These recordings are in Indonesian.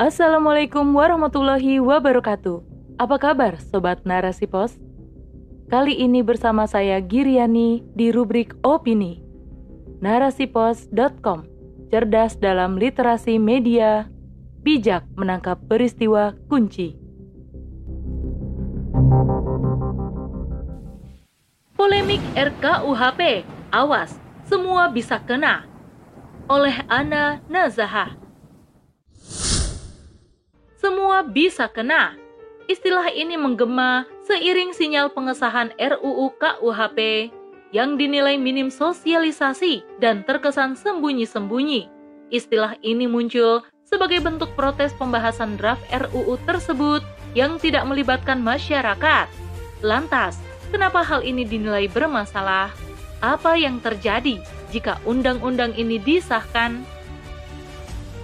Assalamualaikum warahmatullahi wabarakatuh. Apa kabar Sobat Narasi Pos? Kali ini bersama saya Giriani di rubrik Opini. Narasipos.com Cerdas dalam literasi media, bijak menangkap peristiwa kunci. Polemik RKUHP, awas, semua bisa kena. Oleh Ana Nazahah. Semua bisa kena. Istilah ini menggema seiring sinyal pengesahan RUU KUHP yang dinilai minim sosialisasi dan terkesan sembunyi-sembunyi. Istilah ini muncul sebagai bentuk protes pembahasan draft RUU tersebut yang tidak melibatkan masyarakat. Lantas, kenapa hal ini dinilai bermasalah? Apa yang terjadi jika undang-undang ini disahkan?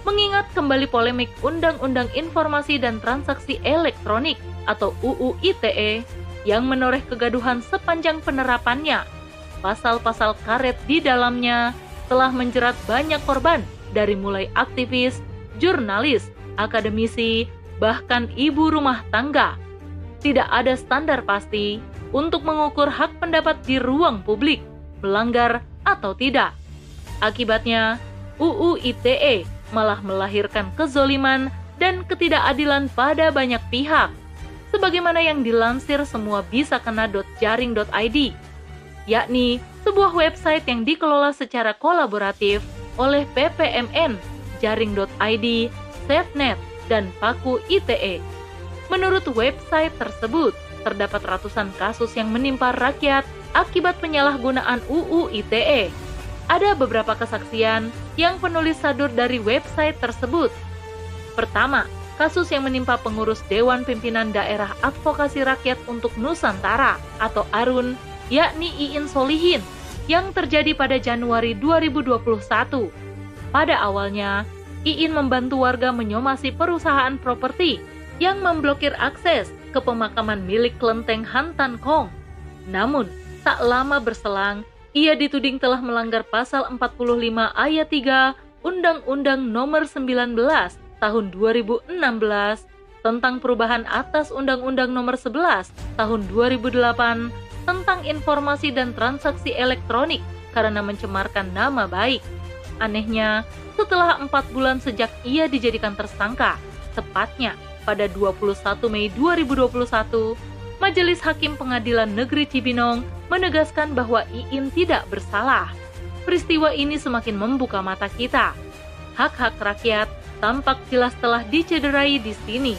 Mengingat kembali polemik Undang-Undang Informasi dan Transaksi Elektronik atau UU ITE yang menoreh kegaduhan sepanjang penerapannya. Pasal-pasal karet di dalamnya telah menjerat banyak korban dari mulai aktivis, jurnalis, akademisi, bahkan ibu rumah tangga. Tidak ada standar pasti untuk mengukur hak pendapat di ruang publik, melanggar atau tidak. Akibatnya, UU ITE malah melahirkan kezoliman dan ketidakadilan pada banyak pihak. Sebagaimana yang dilansir semua bisa kena.jaring.id, yakni sebuah website yang dikelola secara kolaboratif oleh PPMN, Jaring.id, SafeNet, dan Paku ITE. Menurut website tersebut, terdapat ratusan kasus yang menimpa rakyat akibat penyalahgunaan UU ITE ada beberapa kesaksian yang penulis sadur dari website tersebut. Pertama, kasus yang menimpa pengurus Dewan Pimpinan Daerah Advokasi Rakyat untuk Nusantara atau ARUN, yakni Iin Solihin, yang terjadi pada Januari 2021. Pada awalnya, Iin membantu warga menyomasi perusahaan properti yang memblokir akses ke pemakaman milik kelenteng Hantan Kong. Namun, tak lama berselang, ia dituding telah melanggar pasal 45 ayat 3 Undang-Undang Nomor 19 Tahun 2016 tentang perubahan atas Undang-Undang Nomor 11 Tahun 2008 tentang informasi dan transaksi elektronik karena mencemarkan nama baik. Anehnya, setelah empat bulan sejak ia dijadikan tersangka, tepatnya pada 21 Mei 2021, Majelis Hakim Pengadilan Negeri Cibinong menegaskan bahwa Iin tidak bersalah. Peristiwa ini semakin membuka mata kita. Hak-hak rakyat tampak jelas telah dicederai di sini.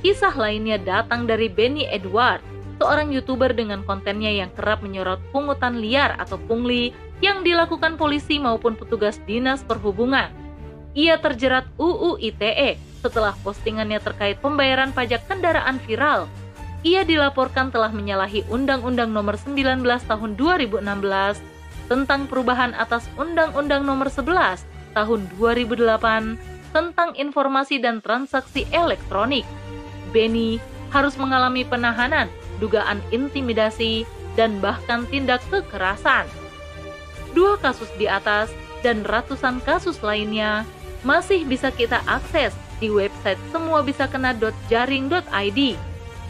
Kisah lainnya datang dari Benny Edward, seorang YouTuber dengan kontennya yang kerap menyorot pungutan liar atau pungli yang dilakukan polisi maupun petugas dinas perhubungan. Ia terjerat UU ITE setelah postingannya terkait pembayaran pajak kendaraan viral ia dilaporkan telah menyalahi Undang-Undang Nomor 19 Tahun 2016 tentang perubahan atas Undang-Undang Nomor 11 Tahun 2008 tentang informasi dan transaksi elektronik. Benny harus mengalami penahanan, dugaan intimidasi, dan bahkan tindak kekerasan. Dua kasus di atas dan ratusan kasus lainnya masih bisa kita akses di website semuabisakena.jaring.id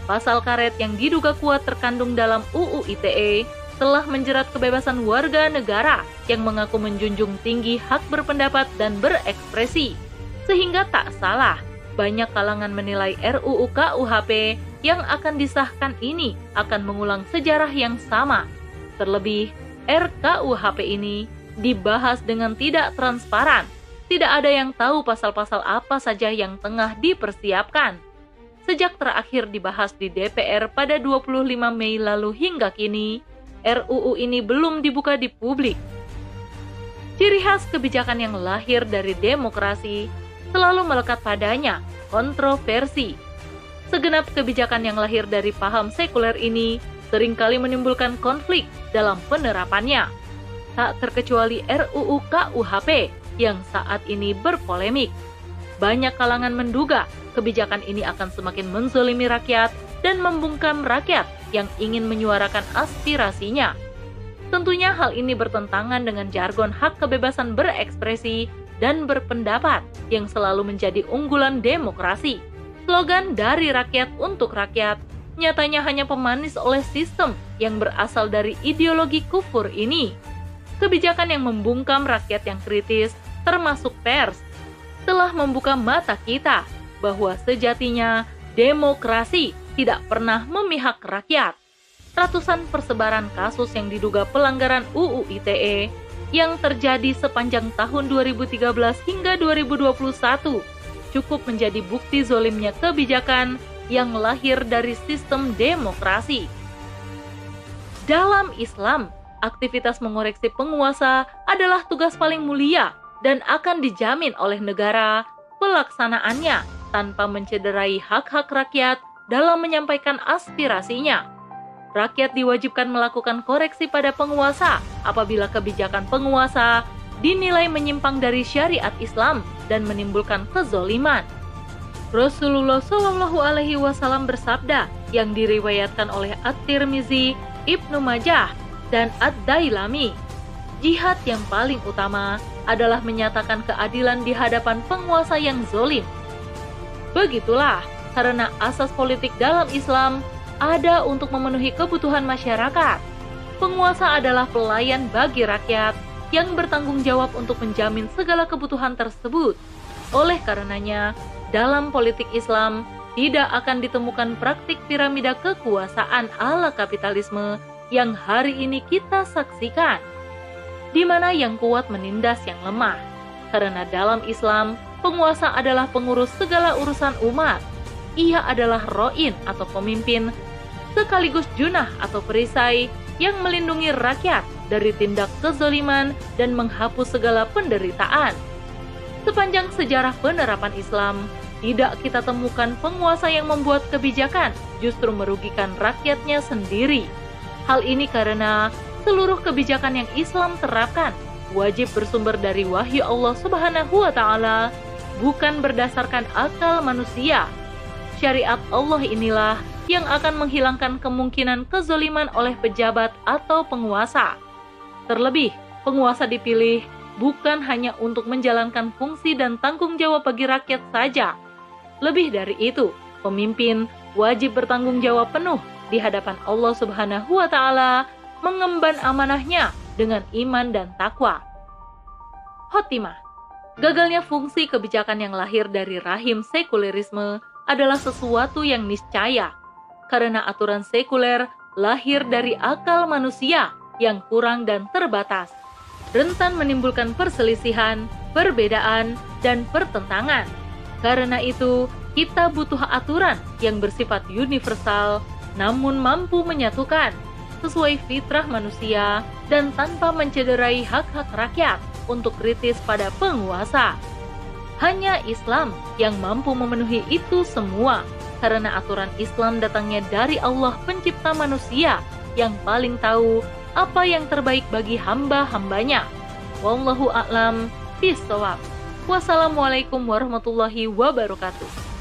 Pasal karet yang diduga kuat terkandung dalam UU ITE telah menjerat kebebasan warga negara yang mengaku menjunjung tinggi hak berpendapat dan berekspresi. Sehingga tak salah, banyak kalangan menilai RUU KUHP yang akan disahkan ini akan mengulang sejarah yang sama. Terlebih, RKUHP ini dibahas dengan tidak transparan. Tidak ada yang tahu pasal-pasal apa saja yang tengah dipersiapkan sejak terakhir dibahas di DPR pada 25 Mei lalu hingga kini, RUU ini belum dibuka di publik. Ciri khas kebijakan yang lahir dari demokrasi selalu melekat padanya kontroversi. Segenap kebijakan yang lahir dari paham sekuler ini sering kali menimbulkan konflik dalam penerapannya. Tak terkecuali RUU KUHP yang saat ini berpolemik. Banyak kalangan menduga kebijakan ini akan semakin menzolimi rakyat dan membungkam rakyat yang ingin menyuarakan aspirasinya. Tentunya hal ini bertentangan dengan jargon hak kebebasan berekspresi dan berpendapat yang selalu menjadi unggulan demokrasi. Slogan dari rakyat untuk rakyat nyatanya hanya pemanis oleh sistem yang berasal dari ideologi kufur ini. Kebijakan yang membungkam rakyat yang kritis, termasuk pers, telah membuka mata kita bahwa sejatinya demokrasi tidak pernah memihak rakyat. Ratusan persebaran kasus yang diduga pelanggaran UU ITE yang terjadi sepanjang tahun 2013 hingga 2021 cukup menjadi bukti zolimnya kebijakan yang lahir dari sistem demokrasi. Dalam Islam, aktivitas mengoreksi penguasa adalah tugas paling mulia dan akan dijamin oleh negara pelaksanaannya tanpa mencederai hak-hak rakyat dalam menyampaikan aspirasinya rakyat diwajibkan melakukan koreksi pada penguasa apabila kebijakan penguasa dinilai menyimpang dari syariat Islam dan menimbulkan kezoliman. Rasulullah Shallallahu Alaihi Wasallam bersabda yang diriwayatkan oleh At-Tirmizi, Ibnu Majah, dan Ad-Dailami. Jihad yang paling utama adalah menyatakan keadilan di hadapan penguasa yang zolim. Begitulah, karena asas politik dalam Islam ada untuk memenuhi kebutuhan masyarakat. Penguasa adalah pelayan bagi rakyat yang bertanggung jawab untuk menjamin segala kebutuhan tersebut. Oleh karenanya, dalam politik Islam tidak akan ditemukan praktik piramida kekuasaan ala kapitalisme yang hari ini kita saksikan, di mana yang kuat menindas yang lemah. Karena dalam Islam, penguasa adalah pengurus segala urusan umat. Ia adalah roin atau pemimpin sekaligus junah atau perisai yang melindungi rakyat dari tindak kezaliman dan menghapus segala penderitaan. Sepanjang sejarah penerapan Islam, tidak kita temukan penguasa yang membuat kebijakan justru merugikan rakyatnya sendiri. Hal ini karena seluruh kebijakan yang Islam terapkan wajib bersumber dari wahyu Allah Subhanahu wa taala, bukan berdasarkan akal manusia. Syariat Allah inilah yang akan menghilangkan kemungkinan kezoliman oleh pejabat atau penguasa. Terlebih, penguasa dipilih bukan hanya untuk menjalankan fungsi dan tanggung jawab bagi rakyat saja. Lebih dari itu, pemimpin wajib bertanggung jawab penuh di hadapan Allah Subhanahu wa taala mengemban amanahnya dengan iman dan takwa. Khotimah Gagalnya fungsi kebijakan yang lahir dari rahim sekulerisme adalah sesuatu yang niscaya karena aturan sekuler lahir dari akal manusia yang kurang dan terbatas, rentan menimbulkan perselisihan, perbedaan, dan pertentangan. Karena itu, kita butuh aturan yang bersifat universal namun mampu menyatukan sesuai fitrah manusia dan tanpa mencederai hak-hak rakyat untuk kritis pada penguasa. Hanya Islam yang mampu memenuhi itu semua karena aturan Islam datangnya dari Allah pencipta manusia yang paling tahu apa yang terbaik bagi hamba-hambanya. Wallahu a'lam bishawab. Wassalamualaikum warahmatullahi wabarakatuh.